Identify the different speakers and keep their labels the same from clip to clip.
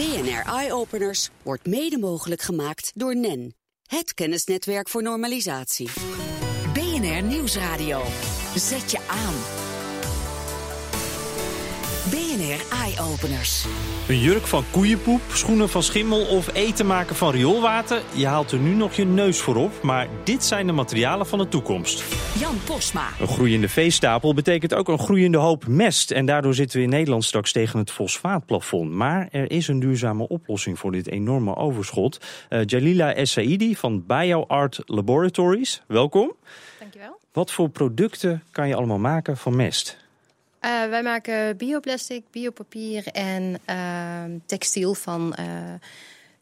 Speaker 1: BNR Eye Openers wordt mede mogelijk gemaakt door NEN, het kennisnetwerk voor normalisatie. BNR Nieuwsradio. Zet je aan. BNR Eye Openers.
Speaker 2: Een jurk van koeienpoep, schoenen van schimmel of eten maken van rioolwater. Je haalt er nu nog je neus voor op, maar dit zijn de materialen van de toekomst.
Speaker 1: Jan Posma.
Speaker 2: Een groeiende veestapel betekent ook een groeiende hoop mest. En daardoor zitten we in Nederland straks tegen het fosfaatplafond. Maar er is een duurzame oplossing voor dit enorme overschot. Uh, Jalila Essaidi van BioArt Laboratories, welkom.
Speaker 3: Dankjewel.
Speaker 2: Wat voor producten kan je allemaal maken van mest?
Speaker 3: Uh, wij maken bioplastic, biopapier en uh, textiel van uh,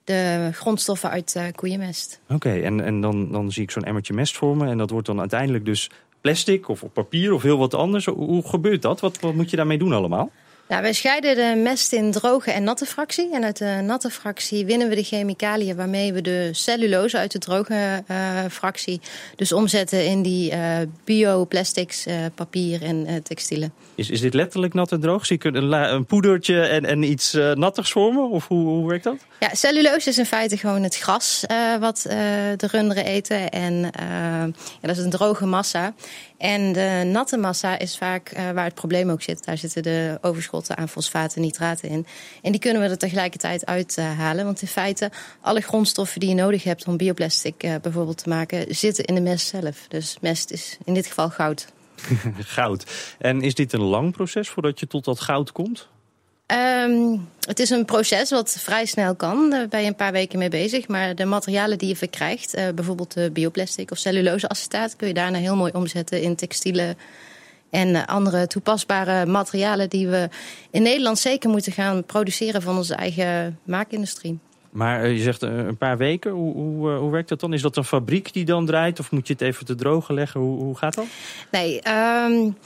Speaker 3: de grondstoffen uit koeienmest.
Speaker 2: Oké, en, en dan, dan zie ik zo'n emmertje mest voor me. En dat wordt dan uiteindelijk dus plastic of papier of heel wat anders. Hoe gebeurt dat? Wat, wat moet je daarmee doen allemaal?
Speaker 3: Nou, wij scheiden de mest in droge en natte fractie. En uit de natte fractie winnen we de chemicaliën waarmee we de cellulose uit de droge uh, fractie dus omzetten in die uh, bioplastics, uh, papier en textielen.
Speaker 2: Is, is dit letterlijk nat en droog? Zie ik een, een poedertje en, en iets nattigs voor me? Of hoe, hoe werkt dat?
Speaker 3: Ja, cellulose is in feite gewoon het gras wat de runderen eten. En ja, dat is een droge massa. En de natte massa is vaak uh, waar het probleem ook zit. Daar zitten de overschotten aan fosfaten en nitraten in. En die kunnen we er tegelijkertijd uithalen. Uh, want in feite, alle grondstoffen die je nodig hebt om bioplastic uh, bijvoorbeeld te maken, zitten in de mest zelf. Dus mest is in dit geval goud.
Speaker 2: goud. En is dit een lang proces voordat je tot dat goud komt?
Speaker 3: Um, het is een proces wat vrij snel kan. Daar ben je een paar weken mee bezig. Maar de materialen die je verkrijgt, uh, bijvoorbeeld de bioplastic of celluloseacetaat, kun je daarna heel mooi omzetten in textielen en uh, andere toepasbare materialen die we in Nederland zeker moeten gaan produceren van onze eigen maakindustrie.
Speaker 2: Maar uh, je zegt een paar weken, hoe, hoe, hoe, werkt dat dan? Is dat een fabriek die dan draait of moet je het even te drogen leggen? Hoe, hoe gaat dat?
Speaker 3: Nee, um,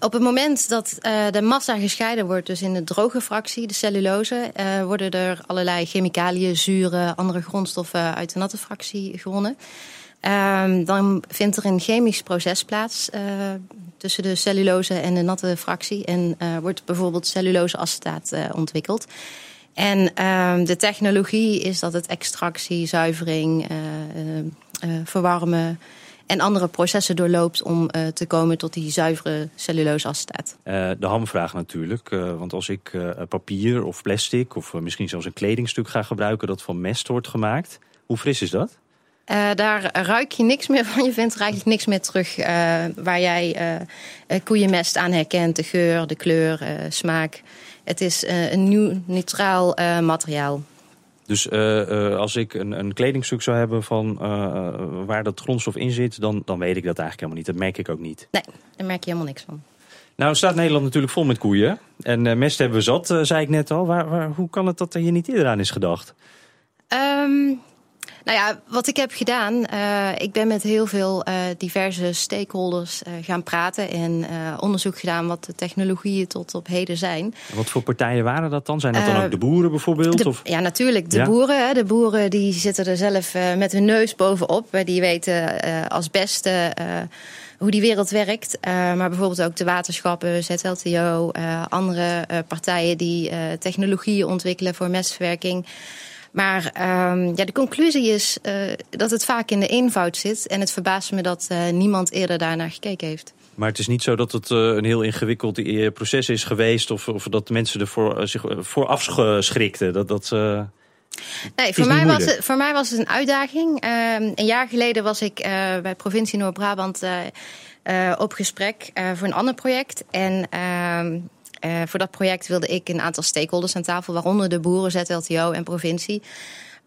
Speaker 3: op het moment dat uh, de massa gescheiden wordt, dus in de droge fractie, de cellulose, uh, worden er allerlei chemicaliën, zuren, andere grondstoffen uit de natte fractie gewonnen. Um, dan vindt er een chemisch proces plaats uh, tussen de cellulose en de natte fractie. En wordt bijvoorbeeld celluloseacetaat ontwikkeld. En um, de technologie is dat het extractie, zuivering, verwarmen en andere processen doorloopt om uh, te komen tot die zuivere celluloseacetaat.
Speaker 2: Uh, de hamvraag natuurlijk, uh, want als ik papier of plastic of misschien zelfs een kledingstuk ga gebruiken dat van mest wordt gemaakt, hoe fris is dat?
Speaker 3: daar ruik je niks meer van. Je vindt er eigenlijk niks meer terug waar jij koeienmest aan herkent. De geur, de kleur, smaak. Het is een nieuw, neutraal materiaal.
Speaker 2: Dus uh, uh, als ik een, een, kledingstuk zou hebben van uh, waar dat grondstof in zit, dan, dan weet ik dat eigenlijk helemaal niet. Dat merk ik ook niet.
Speaker 3: Nee, daar merk je helemaal niks van.
Speaker 2: Nou staat Nederland natuurlijk vol met koeien. En mest hebben we zat, zei ik net al. Waar, waar, hoe kan het dat er hier niet eerder aan is gedacht?
Speaker 3: Um, nou ja, wat ik heb gedaan, uh, ik ben met heel veel uh, diverse stakeholders uh, gaan praten en onderzoek gedaan wat de technologieën tot op heden zijn.
Speaker 2: Wat voor partijen waren dat dan? Zijn dat dan ook de boeren bijvoorbeeld?
Speaker 3: De,
Speaker 2: of?
Speaker 3: Ja, natuurlijk. De ja? boeren. Hè, de boeren die zitten er zelf met hun neus bovenop. Die weten als beste hoe die wereld werkt. Uh, maar bijvoorbeeld ook de waterschappen, ZLTO, uh, andere uh, partijen die technologieën ontwikkelen voor mestverwerking. Maar um, ja, de conclusie is uh, dat het vaak in de eenvoud zit. En het verbaast me dat uh, niemand eerder daarnaar gekeken heeft.
Speaker 2: Maar het is niet zo dat het uh, een heel ingewikkeld proces is geweest... of, of dat mensen ervoor zich voor afschrikten. Dat, dat,
Speaker 3: Nee, voor mij, was het, voor mij was het een uitdaging. Uh, een jaar geleden was ik bij provincie Noord-Brabant uh, op gesprek voor een ander project. En ehm, uh, voor dat project wilde ik een aantal stakeholders aan tafel, waaronder de boeren, ZLTO en provincie.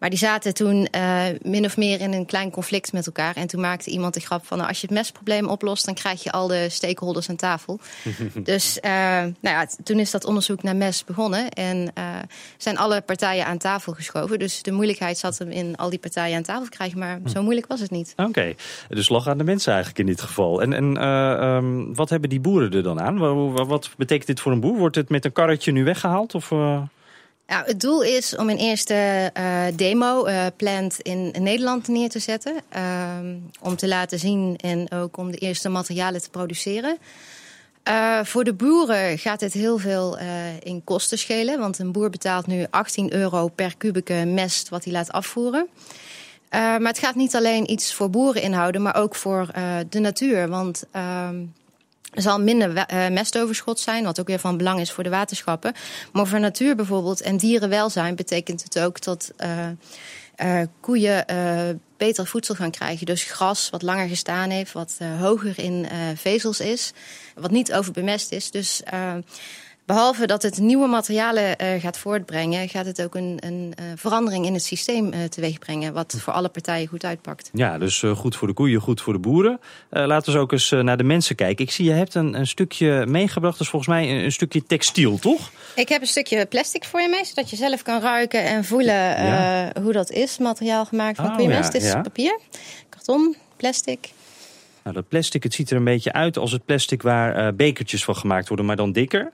Speaker 3: Maar die zaten toen uh, min of meer in een klein conflict met elkaar. En toen maakte iemand de grap van... Nou, als je het mestprobleem oplost, dan krijg je al de stakeholders aan tafel. dus uh, nou ja, toen is dat onderzoek naar mest begonnen. En uh, zijn alle partijen aan tafel geschoven. Dus de moeilijkheid zat hem in al die partijen aan tafel te krijgen. Maar zo moeilijk was het niet.
Speaker 2: Oké, okay. dus lag aan de mensen eigenlijk in dit geval. En, en um, wat hebben die boeren er dan aan? Wat, wat, betekent dit voor een boer? Wordt het met een karretje nu weggehaald? Of...
Speaker 3: Nou, het doel is om een eerste uh, demo uh, plant in Nederland neer te zetten. Uh, om te laten zien en ook om de eerste materialen te produceren. voor de boeren gaat dit heel veel in kosten schelen. Want een boer betaalt nu 18 euro per kubieke mest wat hij laat afvoeren. maar het gaat niet alleen iets voor boeren inhouden, maar ook voor de natuur. Want ehm, er zal minder uh, mestoverschot zijn, wat ook weer van belang is voor de waterschappen. Maar voor natuur bijvoorbeeld en dierenwelzijn betekent het ook dat uh, uh, koeien beter voedsel gaan krijgen. Dus gras wat langer gestaan heeft, wat hoger in vezels is, wat niet overbemest is. Dus Behalve dat het nieuwe materialen uh, gaat voortbrengen, gaat het ook een, een uh, verandering in het systeem uh, teweeg brengen. Wat voor alle partijen goed uitpakt.
Speaker 2: Ja, dus goed voor de koeien, goed voor de boeren. laten we ook eens naar de mensen kijken. Ik zie, je hebt een, een stukje meegebracht. Dat is volgens mij een, een, stukje textiel, toch?
Speaker 3: Ik heb een stukje plastic voor je mee, zodat je zelf kan ruiken en voelen ja. hoe dat is. Materiaal gemaakt van oh, koeienmest. Ja, het is papier, karton, plastic.
Speaker 2: Nou, dat plastic, het ziet er een beetje uit als het plastic waar bekertjes van gemaakt worden, maar dan dikker.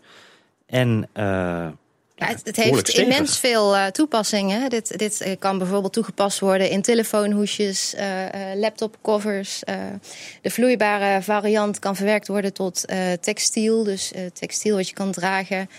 Speaker 2: En uh,
Speaker 3: ja, het, heeft immens veel uh, toepassingen. Dit, dit eh, kan bijvoorbeeld toegepast worden in telefoonhoesjes, uh, laptopcovers. de vloeibare variant kan verwerkt worden tot textiel, dus textiel wat je kan dragen.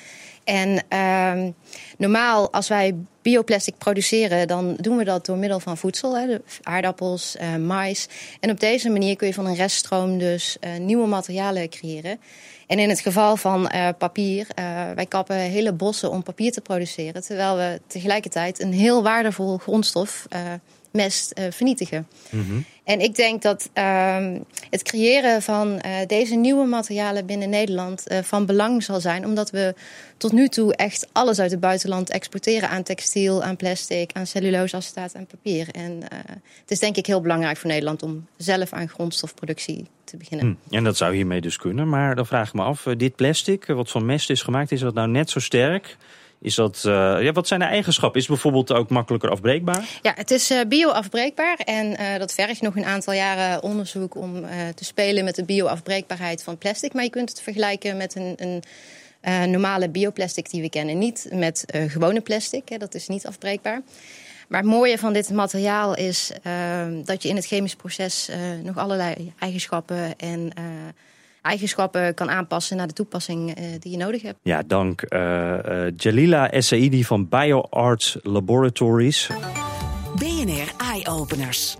Speaker 3: En ehm, normaal, als wij bioplastic produceren, dan doen we dat door middel van voedsel, hè, aardappels, mais. En op deze manier kun je van een reststroom dus nieuwe materialen creëren. En in het geval van uh, papier, uh, wij kappen hele bossen om papier te produceren, terwijl we tegelijkertijd een heel waardevol grondstof, uh, mest, vernietigen. -hmm. En ik denk dat ehm, het creëren van deze nieuwe materialen binnen Nederland van belang zal zijn, omdat we tot nu toe echt alles uit het buitenland exporteren aan textiel, aan plastic, aan celluloseacetaat en papier. En het is denk ik heel belangrijk voor Nederland om zelf aan grondstofproductie te beginnen.
Speaker 2: Hm, en dat zou hiermee dus kunnen. Maar dan vraag ik me af, eh, dit plastic, eh, wat van mest is gemaakt, is dat nou net zo sterk? Is dat, uh, ja, wat zijn de eigenschappen? Is bijvoorbeeld ook makkelijker afbreekbaar?
Speaker 3: Ja, het is uh, bio-afbreekbaar. En uh, dat vergt nog een aantal jaren onderzoek om te spelen met de bio-afbreekbaarheid van plastic. Maar je kunt het vergelijken met een, een normale bioplastic die we kennen. Niet met gewone plastic, hè, dat is niet afbreekbaar. Maar het mooie van dit materiaal is ehm, dat je in het chemisch proces nog allerlei eigenschappen en eigenschappen kan aanpassen naar de toepassing uh, die je nodig hebt.
Speaker 2: Ja, dank Jalila Essaidi van BioArts Laboratories.
Speaker 1: BNR Eye Openers.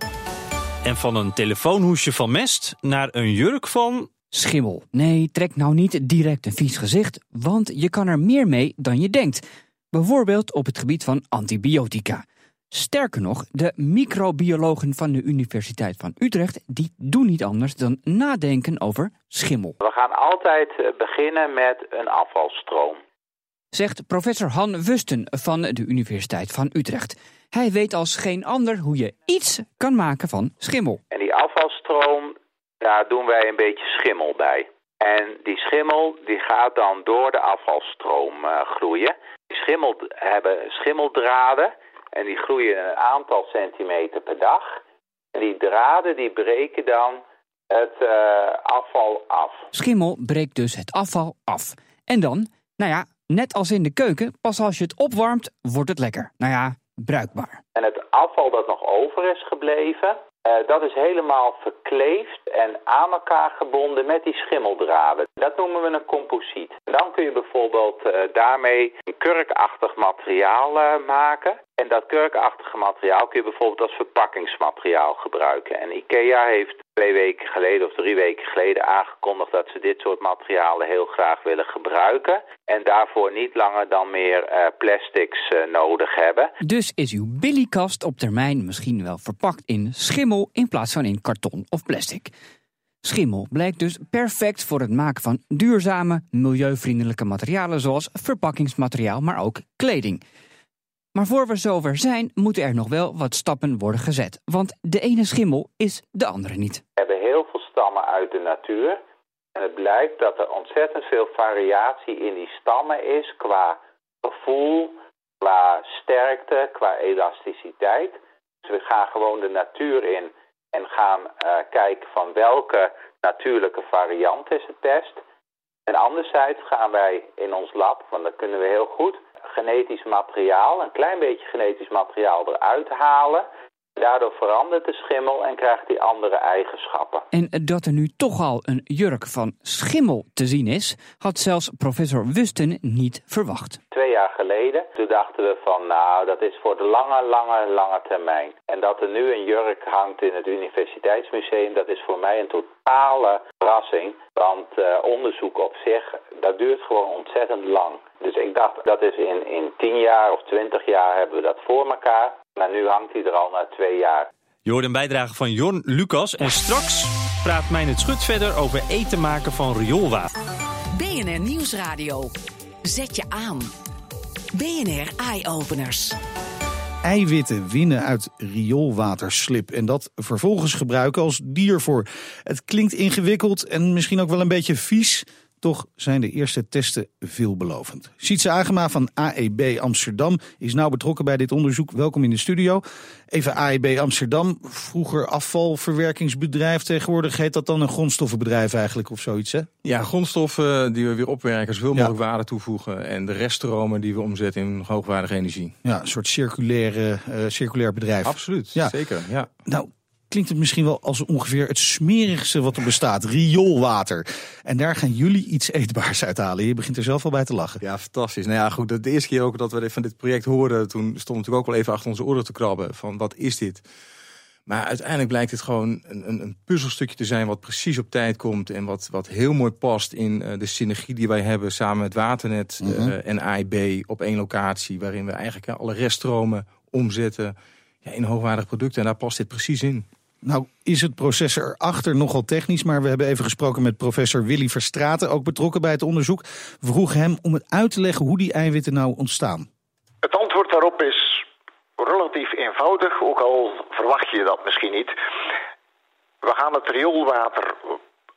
Speaker 2: En van een telefoonhoesje van mest naar een jurk van
Speaker 4: schimmel. Nee, trek nou niet direct een vies gezicht, want je kan er meer mee dan je denkt. Bijvoorbeeld op het gebied van antibiotica. Sterker nog, de microbiologen van de Universiteit van Utrecht die doen niet anders dan nadenken over schimmel.
Speaker 5: We gaan altijd eh, beginnen met een afvalstroom.
Speaker 4: Zegt professor Han Wusten van de Universiteit van Utrecht. Hij weet als geen ander hoe je iets kan maken van schimmel.
Speaker 5: En die afvalstroom, daar doen wij een beetje schimmel bij. En die schimmel die gaat dan door de afvalstroom uh, groeien. Die schimmel hebben schimmeldraden en die groeien een aantal centimeter per dag. En die draden die breken dan het uh, afval af.
Speaker 4: Schimmel breekt dus het afval af. En dan, nou ja, net als in de keuken, pas als je het opwarmt, wordt het lekker. Nou ja, bruikbaar.
Speaker 5: En het afval dat nog over is gebleven, uh, dat is helemaal verkleefd en aan elkaar gebonden met die schimmeldraden. Dat noemen we een composiet. Dan kun je bijvoorbeeld uh, daarmee een kurkachtig materiaal maken. En dat kurkachtige materiaal kun je bijvoorbeeld als verpakkingsmateriaal gebruiken. En IKEA heeft twee weken geleden of drie weken geleden aangekondigd dat ze dit soort materialen heel graag willen gebruiken. En daarvoor niet langer dan meer uh, plastics uh, nodig hebben.
Speaker 4: Dus is uw billykast op termijn misschien wel verpakt in schimmel in plaats van in karton of plastic. Schimmel blijkt dus perfect voor het maken van duurzame, milieuvriendelijke materialen zoals verpakkingsmateriaal, maar ook kleding. Maar voor we zover zijn, moeten er nog wel wat stappen worden gezet. Want de ene schimmel is de andere niet.
Speaker 5: We hebben heel veel stammen uit de natuur. En het blijkt dat er ontzettend veel variatie in die stammen is qua gevoel, qua sterkte, qua elasticiteit. Dus we gaan gewoon de natuur in en gaan uh, kijken van welke natuurlijke variant is het best. En anderzijds gaan wij in ons lab, want dat kunnen we heel goed, genetisch materiaal, een klein beetje genetisch materiaal eruit halen. Daardoor verandert de schimmel en krijgt hij andere eigenschappen.
Speaker 4: En dat er nu toch al een jurk van schimmel te zien is, had zelfs professor Wusten niet verwacht.
Speaker 5: Twee jaar geleden, toen dachten we van nou, dat is voor de lange, lange, lange termijn. En dat er nu een jurk hangt in het Universiteitsmuseum, dat is voor mij een totale verrassing. Want uh, onderzoek op zich, dat duurt gewoon ontzettend lang. Dus ik dacht, dat is in, in tien jaar of twintig jaar hebben we dat voor elkaar. Maar nu hangt hij er al na twee jaar.
Speaker 2: Je hoort een bijdrage van Jorn Lucas. En straks praat mij het schut verder over eten maken van rioolwater.
Speaker 1: BNR Nieuwsradio. Zet je aan. BNR Eye Openers.
Speaker 6: Eiwitten winnen uit rioolwaterslip en dat vervolgens gebruiken als diervoer. Het klinkt ingewikkeld en misschien ook wel een beetje vies. Toch zijn de eerste testen veelbelovend. Sietse Agema van AEB Amsterdam is nauw betrokken bij dit onderzoek. Welkom in de studio. Even AEB Amsterdam, vroeger afvalverwerkingsbedrijf. Tegenwoordig heet dat dan een grondstoffenbedrijf eigenlijk of zoiets hè?
Speaker 7: Ja, grondstoffen die we weer opwerken, zoveel mogelijk waarde toevoegen. En de reststromen die we omzetten in hoogwaardige energie.
Speaker 6: Ja, een soort circulaire, uh, circulair bedrijf.
Speaker 7: Absoluut, ja. zeker. Ja.
Speaker 6: Nou, klinkt het misschien wel als ongeveer het smerigste wat er bestaat. Rioolwater. En daar gaan jullie iets eetbaars uithalen. Je begint er zelf al bij te lachen.
Speaker 7: Ja, fantastisch. Nou ja, goed. De eerste keer ook dat we van dit project hoorden, toen stond natuurlijk ook wel even achter onze oren te krabben. Van wat is dit? Maar uiteindelijk blijkt het gewoon een, een, een, puzzelstukje te zijn wat precies op tijd komt. En wat, wat heel mooi past in uh, de synergie die wij hebben samen met Waternet mm -hmm. uh, en AIB op één locatie. Waarin we eigenlijk alle reststromen omzetten ja, in hoogwaardig producten. En daar past dit precies in.
Speaker 6: Nou is het proces erachter nogal technisch, maar we hebben even gesproken met professor Willy Verstraten, ook betrokken bij het onderzoek. We vroegen hem om het uit te leggen hoe die eiwitten nou ontstaan.
Speaker 8: Het antwoord daarop is relatief eenvoudig, ook al verwacht je dat misschien niet. We gaan het rioolwater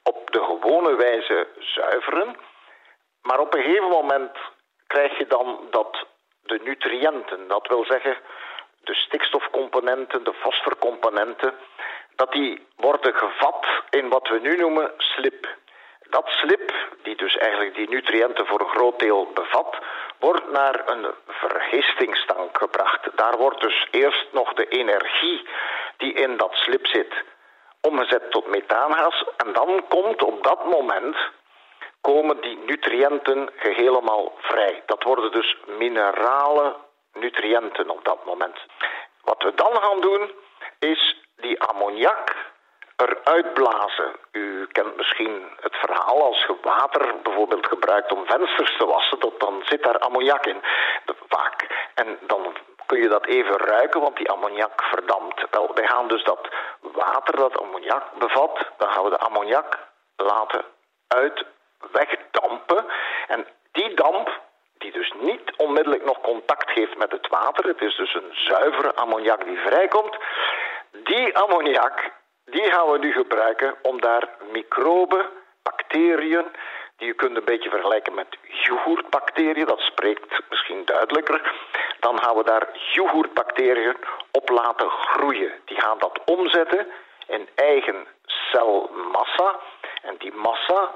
Speaker 8: op de gewone wijze zuiveren, maar op een gegeven moment krijg je dan dat de nutriënten, dat wil zeggen de stikstofcomponenten, de fosforcomponenten, dat die worden gevat in wat we nu noemen slip. Dat slip, die dus eigenlijk die nutriënten voor een groot deel bevat, wordt naar een vergistingstank gebracht. Daar wordt dus eerst nog de energie die in dat slip zit omgezet tot methaangas. En dan komt op dat moment komen die nutriënten helemaal vrij. Dat worden dus minerale nutriënten op dat moment. Wat we dan gaan doen, is die ammoniak eruit blazen. U kent misschien het verhaal als je water bijvoorbeeld gebruikt om vensters te wassen, dat dan zit daar ammoniak in, vaak. En dan kun je dat even ruiken, want die ammoniak verdampt. Wel, wij gaan dus dat water dat ammoniak bevat, dan gaan we de ammoniak laten uit wegdampen. En die damp, die dus niet onmiddellijk nog contact heeft met het water, het is dus een zuivere ammoniak die vrijkomt, die ammoniak, die gaan we nu gebruiken om daar microben, bacteriën, die je kunt een beetje vergelijken met yoghurtbacteriën, dat spreekt misschien duidelijker. Dan gaan we daar yoghurtbacteriën op laten groeien. Die gaan dat omzetten in eigen celmassa. En die massa,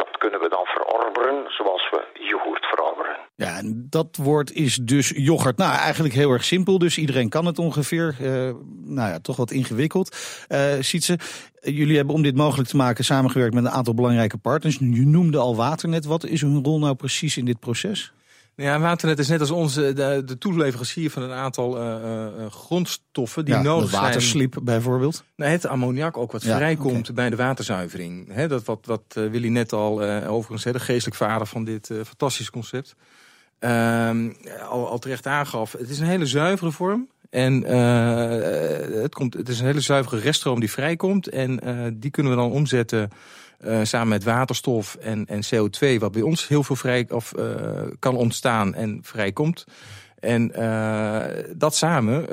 Speaker 8: dat kunnen we dan verorberen zoals we yoghurt verorberen.
Speaker 6: Ja, en dat woord is dus yoghurt. Nou, eigenlijk heel erg simpel, dus iedereen kan het ongeveer. Uh, nou ja, toch wat ingewikkeld. Uh, Sietse, jullie hebben om dit mogelijk te maken samengewerkt met een aantal belangrijke partners. Je noemde al Waternet. Wat is hun rol nou precies in dit proces?
Speaker 7: Ja, Waternet is net als onze de, de toeleverancier van een aantal uh, uh, grondstoffen die
Speaker 6: ja,
Speaker 7: nodig zijn.
Speaker 6: waterslip bijvoorbeeld.
Speaker 7: Nou, het ammoniak ook wat ja, vrijkomt okay. bij de waterzuivering. He, dat wat, wat Willy net al overigens de geestelijk vader van dit fantastische concept. Ehm, al, al terecht aangaf, het is een hele zuivere vorm. En het, komt, het is een hele zuivere reststroom die vrijkomt. En die kunnen we dan omzetten uh, samen met waterstof en, en CO2, wat bij ons heel veel vrij of, uh, kan ontstaan en vrijkomt. En uh, dat samen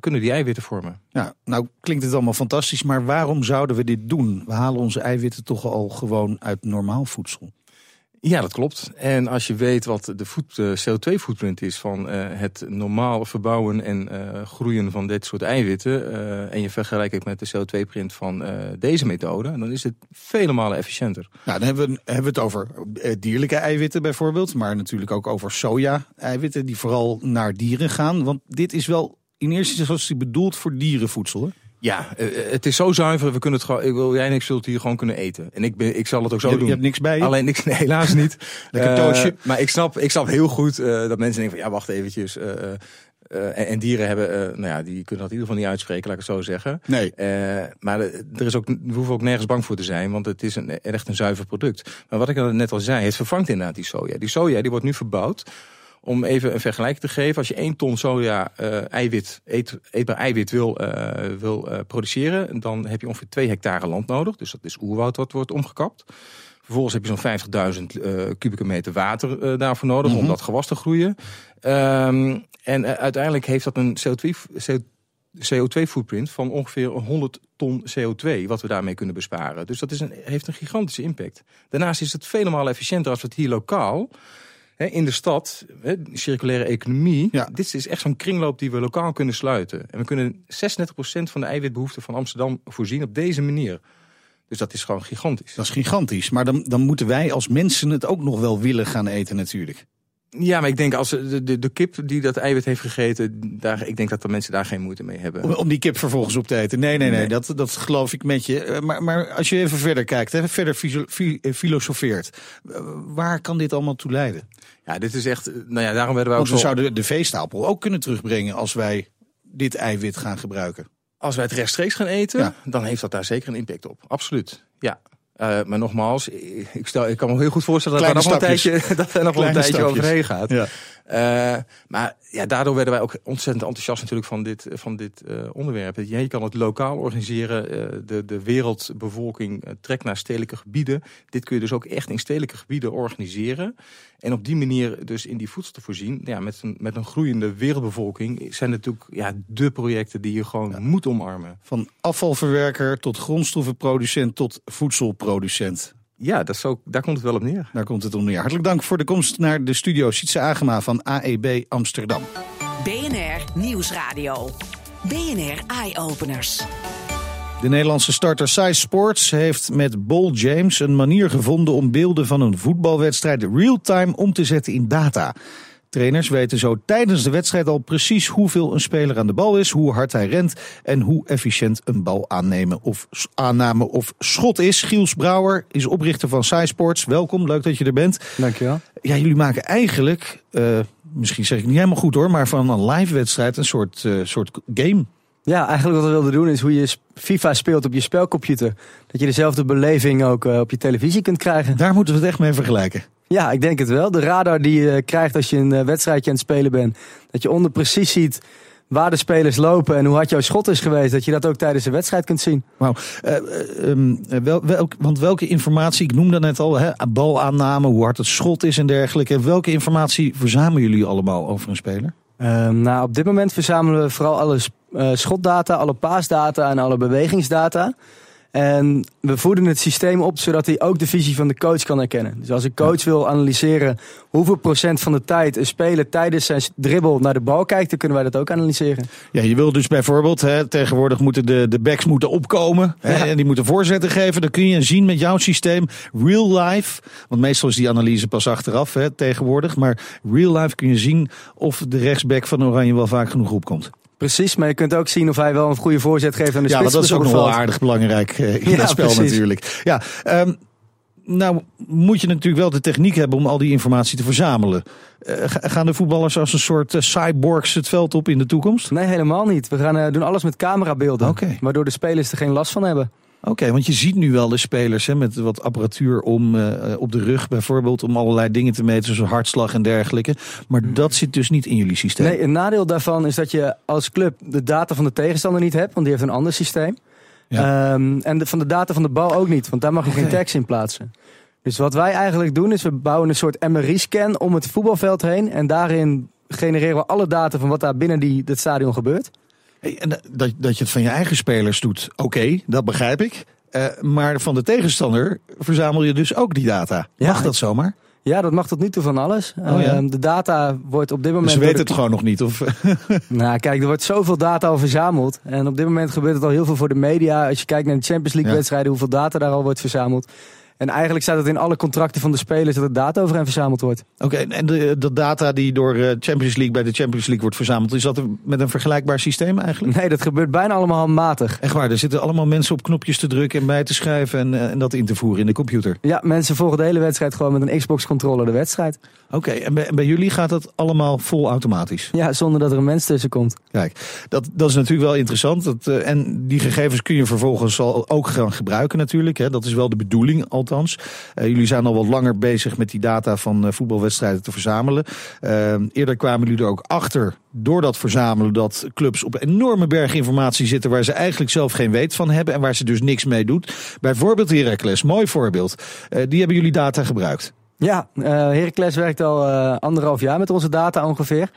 Speaker 7: kunnen die eiwitten vormen.
Speaker 6: Ja, nou klinkt het allemaal fantastisch, maar waarom zouden we dit doen? We halen onze eiwitten toch al gewoon uit normaal voedsel.
Speaker 7: Ja, dat klopt. En als je weet wat de CO2-footprint is van uh, het normaal verbouwen en uh, groeien van dit soort eiwitten, en je vergelijkt het met de CO2-print van deze methode, dan is het vele malen efficiënter.
Speaker 6: Nou, dan hebben we, hebben het over dierlijke eiwitten bijvoorbeeld, maar natuurlijk ook over soja-eiwitten die vooral naar dieren gaan. Want dit is wel in eerste instantie bedoeld voor dierenvoedsel.
Speaker 7: Ja, het is zo zuiver. We kunnen het gewoon. Ik wil jij en ik zult hier gewoon kunnen eten. En ik, ben, ik zal het ook zo
Speaker 6: je,
Speaker 7: doen.
Speaker 6: Je hebt niks bij je?
Speaker 7: Alleen niks, nee, helaas niet.
Speaker 6: Lekker toosje.
Speaker 7: maar ik snap, ik snap heel goed dat mensen denken van ja, wacht eventjes. Uh, en, dieren hebben, nou ja, die kunnen dat in ieder geval niet uitspreken, laat ik het zo zeggen.
Speaker 6: Nee.
Speaker 7: Maar er is ook, we hoeven ook nergens bang voor te zijn, want het is een, echt een zuiver product. Maar wat ik net al zei, het vervangt inderdaad die soja. Die soja die wordt nu verbouwd. Om even een vergelijking te geven, als je 1 ton soja eiwit, eet, eetbaar eiwit wil, wil produceren, dan heb je ongeveer 2 hectare land nodig. Dus dat is oerwoud wat wordt omgekapt. Vervolgens heb je zo'n 50.000 uh, kubieke meter water daarvoor nodig mm -hmm. om dat gewas te groeien. Um, en uiteindelijk heeft dat een CO2-footprint CO2 van ongeveer 100 ton CO2, wat we daarmee kunnen besparen. Dus dat is een, heeft een gigantische impact. Daarnaast is het vele malen efficiënter als we het hier lokaal hè, in de stad, hè, circulaire economie.
Speaker 6: Ja.
Speaker 7: Dit is echt zo'n kringloop die we lokaal kunnen sluiten. En we kunnen 36% van de eiwitbehoefte van Amsterdam voorzien op deze manier. Dus dat is gewoon gigantisch.
Speaker 6: Dat is gigantisch. Maar dan, dan moeten wij als mensen het ook nog wel willen gaan eten natuurlijk.
Speaker 7: Ja, maar ik denk als de, de, de kip die dat eiwit heeft gegeten, daar, ik denk dat de mensen daar geen moeite mee hebben.
Speaker 6: Om, om die kip vervolgens op te eten. Nee, nee, nee, nee. Dat, dat geloof ik met je. Maar, maar als je even verder kijkt, hè, verder filosofeert. Waar kan dit allemaal toe leiden?
Speaker 7: Ja, dit is echt. Nou ja, daarom werden we
Speaker 6: Want
Speaker 7: ook.
Speaker 6: we
Speaker 7: zo...
Speaker 6: zouden de veestapel ook kunnen terugbrengen als wij dit eiwit gaan gebruiken.
Speaker 7: Als wij het rechtstreeks gaan eten, ja. dan heeft dat daar zeker een impact op. Absoluut. Ja. Uh, maar nogmaals, ik, stel, ik kan me heel goed voorstellen dat er nog een tijdje, dat er nog een tijdje overheen gaat.
Speaker 6: Ja.
Speaker 7: Uh, maar ja, daardoor werden wij ook ontzettend enthousiast natuurlijk van dit, van dit uh, onderwerp. Je kan het lokaal organiseren. de, de wereldbevolking trekt naar stedelijke gebieden. Dit kun je dus ook echt in stedelijke gebieden organiseren. En op die manier dus in die voedsel te voorzien. Ja, met, een, met een groeiende wereldbevolking zijn natuurlijk ja, de projecten die je gewoon ja. moet omarmen.
Speaker 6: Van afvalverwerker tot grondstoffenproducent tot voedselproducent.
Speaker 7: Ja, dat is ook, daar komt het wel op neer.
Speaker 6: Daar komt het op neer. Hartelijk dank voor de komst naar de studio Sietse Agema van AEB Amsterdam.
Speaker 1: BNR Nieuwsradio. BNR Eye Openers.
Speaker 6: De Nederlandse starter Size Sports heeft met Bol James een manier gevonden om beelden van een voetbalwedstrijd real-time om te zetten in data. Trainers weten zo tijdens de wedstrijd al precies hoeveel een speler aan de bal is, hoe hard hij rent en hoe efficiënt een bal aannemen of aanname of schot is. Giels Brouwer is oprichter van SciSports. Welkom, leuk dat je er bent.
Speaker 9: Dankjewel.
Speaker 6: Ja, jullie maken eigenlijk, uh, misschien zeg ik niet helemaal goed hoor, maar van een live wedstrijd een soort, uh, soort game.
Speaker 9: Ja, eigenlijk wat we wilden doen is hoe je FIFA speelt op je spelcomputer. Dat je dezelfde beleving ook uh, op je televisie kunt krijgen.
Speaker 6: Daar moeten we het echt mee vergelijken.
Speaker 9: Ja, ik denk het wel. De radar die je krijgt als je een uh, wedstrijdje aan het spelen bent. Dat je onder precies ziet waar de spelers lopen en hoe hard jouw schot is geweest. Dat je dat ook tijdens de wedstrijd kunt zien.
Speaker 6: Wauw. Uh, um, wel, welk, want welke informatie, ik noemde net al, hè, balaanname, hoe hard het schot is en dergelijke. Welke informatie verzamelen jullie allemaal over een speler?
Speaker 9: Uh, nou, op dit moment verzamelen we vooral alle uh, schotdata, alle paasdata en alle bewegingsdata. En we voeden het systeem op zodat hij ook de visie van de coach kan herkennen. Dus als een coach wil analyseren hoeveel procent van de tijd een speler tijdens zijn dribbel naar de bal kijkt, dan kunnen wij dat ook analyseren.
Speaker 6: Ja, je wil dus bijvoorbeeld, hè, tegenwoordig moeten de, de backs moeten opkomen hè, ja. en die moeten voorzetten geven. Dan kun je zien met jouw systeem, real life, want meestal is die analyse pas achteraf hè, tegenwoordig. Maar real life kun je zien of de rechtsback van Oranje wel vaak genoeg opkomt.
Speaker 9: Precies, maar je kunt ook zien of hij wel een goede voorzet geeft aan de
Speaker 6: ja,
Speaker 9: spits.
Speaker 6: Ja, dat is ook nog wel aardig belangrijk uh, in
Speaker 9: ja,
Speaker 6: dat spel
Speaker 9: precies.
Speaker 6: natuurlijk. Ja, um, nou moet je natuurlijk wel de techniek hebben om al die informatie te verzamelen. Uh, gaan de voetballers als een soort uh, cyborgs het veld op in de toekomst?
Speaker 9: Nee, helemaal niet. We gaan uh, doen alles met camerabeelden,
Speaker 6: okay.
Speaker 9: waardoor de spelers er geen last van hebben.
Speaker 6: Oké, okay, want je ziet nu wel de spelers hè, met wat apparatuur om uh, op de rug bijvoorbeeld, om allerlei dingen te meten, zoals hartslag en dergelijke. Maar dat zit dus niet in jullie systeem.
Speaker 9: Nee, een nadeel daarvan is dat je als club de data van de tegenstander niet hebt, want die heeft een ander systeem. Ja. Um, en de, van de data van de bal ook niet, want daar mag je okay. geen tekst in plaatsen. Dus wat wij eigenlijk doen is we bouwen een soort MRI-scan om het voetbalveld heen en daarin genereren we alle data van wat daar binnen die, dat stadion gebeurt.
Speaker 6: Hey, en dat, dat je het van je eigen spelers doet, oké, okay, dat begrijp ik. Uh, maar van de tegenstander verzamel je dus ook die data. Mag dat zomaar?
Speaker 9: Ja, dat mag tot nu toe van alles. Oh, ja. uh, de data wordt op dit moment...
Speaker 6: Ze weten het gewoon nog niet? Of?
Speaker 9: nou, kijk, er wordt zoveel data al verzameld. En op dit moment gebeurt het al heel veel voor de media. Als je kijkt naar de Champions League ja. wedstrijden, hoeveel data daar al wordt verzameld. En eigenlijk staat het in alle contracten van de spelers dat er data over hen verzameld wordt.
Speaker 6: Oké, en de, de, data die door eh, Champions League bij de Champions League wordt verzameld, is dat met een vergelijkbaar systeem eigenlijk?
Speaker 9: Nee, dat gebeurt bijna allemaal handmatig.
Speaker 6: Echt waar, er zitten allemaal mensen op knopjes te drukken en bij te schrijven en, eh, en dat in te voeren in de computer.
Speaker 9: Ja, mensen volgen de hele wedstrijd gewoon met een Xbox-controller de wedstrijd.
Speaker 6: Oké, en bij, bij, jullie gaat dat allemaal vol automatisch?
Speaker 9: Ja, zonder dat er een mens tussen komt.
Speaker 6: Kijk, dat, dat is natuurlijk wel interessant. Dat, uh, en die gegevens kun je vervolgens al ook gaan gebruiken natuurlijk. Hè. Dat is wel de bedoeling Uh, jullie zijn al wat langer bezig met die data van uh, voetbalwedstrijden te verzamelen. eerder kwamen jullie er ook achter door dat verzamelen dat clubs op enorme berg informatie zitten waar ze eigenlijk zelf geen weet van hebben en waar ze dus niks mee doet. Bijvoorbeeld Heracles, mooi voorbeeld. die hebben jullie data gebruikt.
Speaker 9: Ja, uh, Heracles werkt al anderhalf jaar met onze data ongeveer.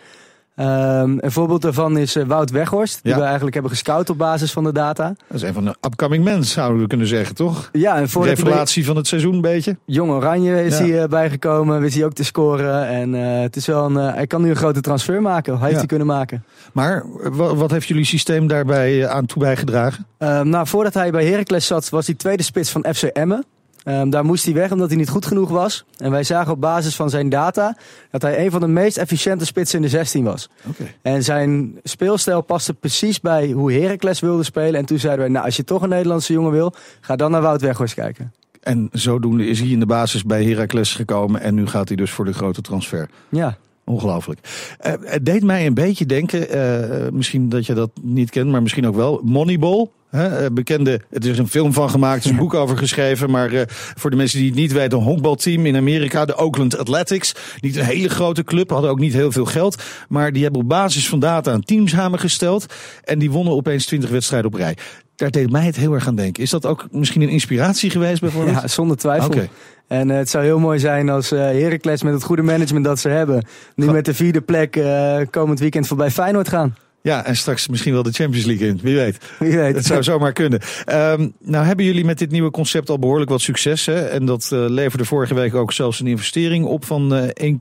Speaker 9: Um, een voorbeeld daarvan is uh, Wout Weghorst, die ja. we eigenlijk hebben gescout op basis van de data.
Speaker 6: Dat is een van de upcoming men, zouden we kunnen zeggen, toch?
Speaker 9: Ja,
Speaker 6: en voor Revelatie bij... van het seizoen een beetje.
Speaker 9: Jong Oranje is ja. hij uh, bijgekomen, wist hij ook te scoren. En uh, het is wel een, hij kan nu een grote transfer maken, hij heeft hij kunnen maken.
Speaker 6: Maar wat heeft jullie systeem daarbij aan toe bijgedragen?
Speaker 9: Um, nou, voordat hij bij Heracles zat, was hij tweede spits van FC Emmen. Um, daar moest hij weg omdat hij niet goed genoeg was. En wij zagen op basis van zijn data dat hij een van de meest efficiënte spitsen in de 16 was.
Speaker 6: Okay.
Speaker 9: En zijn speelstijl paste precies bij hoe Heracles wilde spelen. En toen zeiden wij, nou als je toch een Nederlandse jongen wil, ga dan naar Wout Weghorst kijken.
Speaker 6: En zodoende is hij in de basis bij Heracles gekomen en nu gaat hij dus voor de grote transfer.
Speaker 9: Ja.
Speaker 6: Ongelooflijk. Uh, het deed mij een beetje denken, uh, misschien dat je dat niet kent, maar misschien ook wel, Moneyball. Hè, bekende, het is een film van gemaakt, er is een boek over geschreven. Maar uh, voor de mensen die het niet weten, een honkbalteam in Amerika, de Oakland Athletics. Niet een hele grote club, hadden ook niet heel veel geld. Maar die hebben op basis van data een team samengesteld. En die wonnen opeens 20 wedstrijden op rij. Daar deed mij het heel erg aan denken. Is dat ook misschien een inspiratie geweest bijvoorbeeld?
Speaker 9: Ja, zonder twijfel.
Speaker 6: Okay.
Speaker 9: En uh, het zou heel mooi zijn als uh, Heracles met het goede management dat ze hebben... nu met de vierde plek uh, komend weekend voorbij Feyenoord gaan.
Speaker 6: Ja, en straks misschien wel de Champions League in. Wie weet.
Speaker 9: Wie weet.
Speaker 6: Het zou zomaar kunnen. Um, nou hebben jullie met dit nieuwe concept al behoorlijk wat succes. Hè? En dat uh, leverde vorige week ook zelfs een investering op van uh,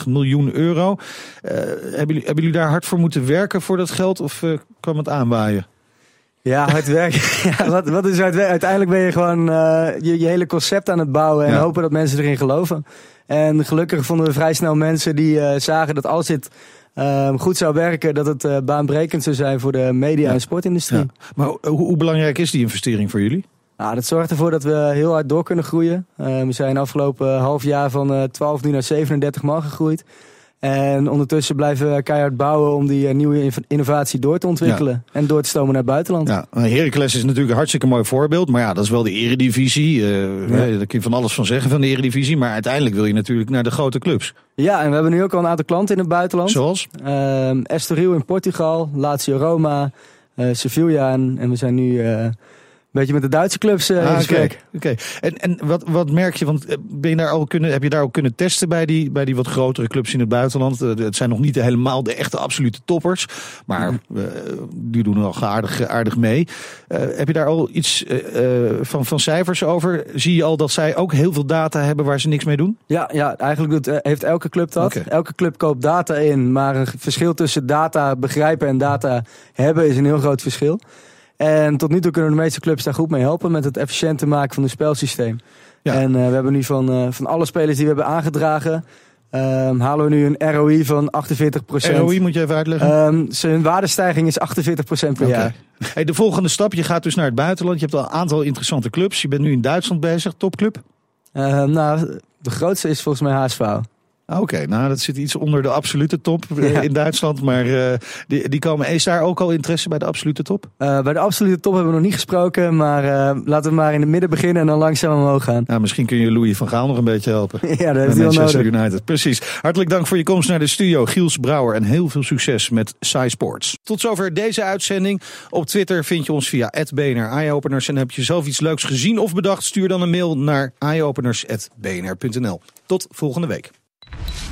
Speaker 6: 1,35 miljoen euro. Uh, hebben, jullie, hebben jullie daar hard voor moeten werken voor dat geld? Of kwam het aanwaaien?
Speaker 9: Ja, hard werken. ja, wat, wat is hard werken? Uiteindelijk ben je gewoon uh, je, je hele concept aan het bouwen en ja. hopen dat mensen erin geloven. En gelukkig vonden we vrij snel mensen die uh, zagen dat als dit uh, goed zou werken, dat het uh, baanbrekend zou zijn voor de media- en sportindustrie.
Speaker 6: Maar hoe, hoe, belangrijk is die investering voor jullie?
Speaker 9: Nou, dat zorgt ervoor dat we heel hard door kunnen groeien. Uh, we zijn afgelopen half jaar van 12 nu naar 37 man gegroeid. En ondertussen blijven we keihard bouwen om die nieuwe innovatie door te ontwikkelen. Ja. En door te stomen naar het buitenland.
Speaker 6: Ja, Heracles is natuurlijk een hartstikke mooi voorbeeld. Maar ja, dat is wel de eredivisie. Uh, ja. Daar kun je van alles van zeggen van de eredivisie. Maar uiteindelijk wil je natuurlijk naar de grote clubs.
Speaker 9: Ja, en we hebben nu ook al een aantal klanten in het buitenland.
Speaker 6: Zoals?
Speaker 9: Uh, Estoril in Portugal, Lazio Roma, uh, Sevilla. En, en we zijn nu... Uh, beetje met de Duitse clubs uh,
Speaker 6: ah,
Speaker 9: in gesprek.
Speaker 6: Oké. Okay. Okay. En, en wat, wat merk je? Want ben je daar al kunnen, heb je daar ook kunnen testen bij die, bij die wat grotere clubs in het buitenland? Uh, het zijn nog niet helemaal de echte absolute toppers. Maar uh, die doen al aardig, aardig mee. heb je daar al iets van, van cijfers over? Zie je al dat zij ook heel veel data hebben waar ze niks mee doen?
Speaker 9: Ja, ja eigenlijk doet, heeft elke club dat. Okay. Elke club koopt data in. Maar een verschil tussen data begrijpen en data hebben is een heel groot verschil. En tot nu toe kunnen de meeste clubs daar goed mee helpen met het efficiënter maken van het spelsysteem. Ja. En uh, we hebben nu van, uh, van alle spelers die we hebben aangedragen, um, halen we nu een ROI van 48%
Speaker 6: ROI moet je even uitleggen.
Speaker 9: Um, zijn waardestijging is 48% per
Speaker 6: okay.
Speaker 9: jaar.
Speaker 6: Hey, de volgende stap, je gaat dus naar het buitenland. Je hebt al een aantal interessante clubs. Je bent nu in Duitsland bezig, topclub.
Speaker 9: Uh, nou, de grootste is volgens mij HSV.
Speaker 6: Oké, okay, nou dat zit iets onder de absolute top ja. in Duitsland. Maar uh, die, die komen, is daar ook al interesse bij de absolute top?
Speaker 9: Uh, bij de absolute top hebben we nog niet gesproken. Maar uh, laten we maar in het midden beginnen en dan langzaam omhoog gaan.
Speaker 6: Nou, misschien kun je Louis van Gaal nog een beetje helpen.
Speaker 9: ja, dat heeft hij wel nodig.
Speaker 6: United. Precies. Hartelijk dank voor je komst naar de studio, Giels Brouwer. En heel veel succes met Sci Sports. Tot zover deze uitzending. Op Twitter vind je ons via BNR Eyeopeners. En heb je zelf iets leuks gezien of bedacht? Stuur dan een mail naar eyeopeners.bnr.nl. Tot volgende week.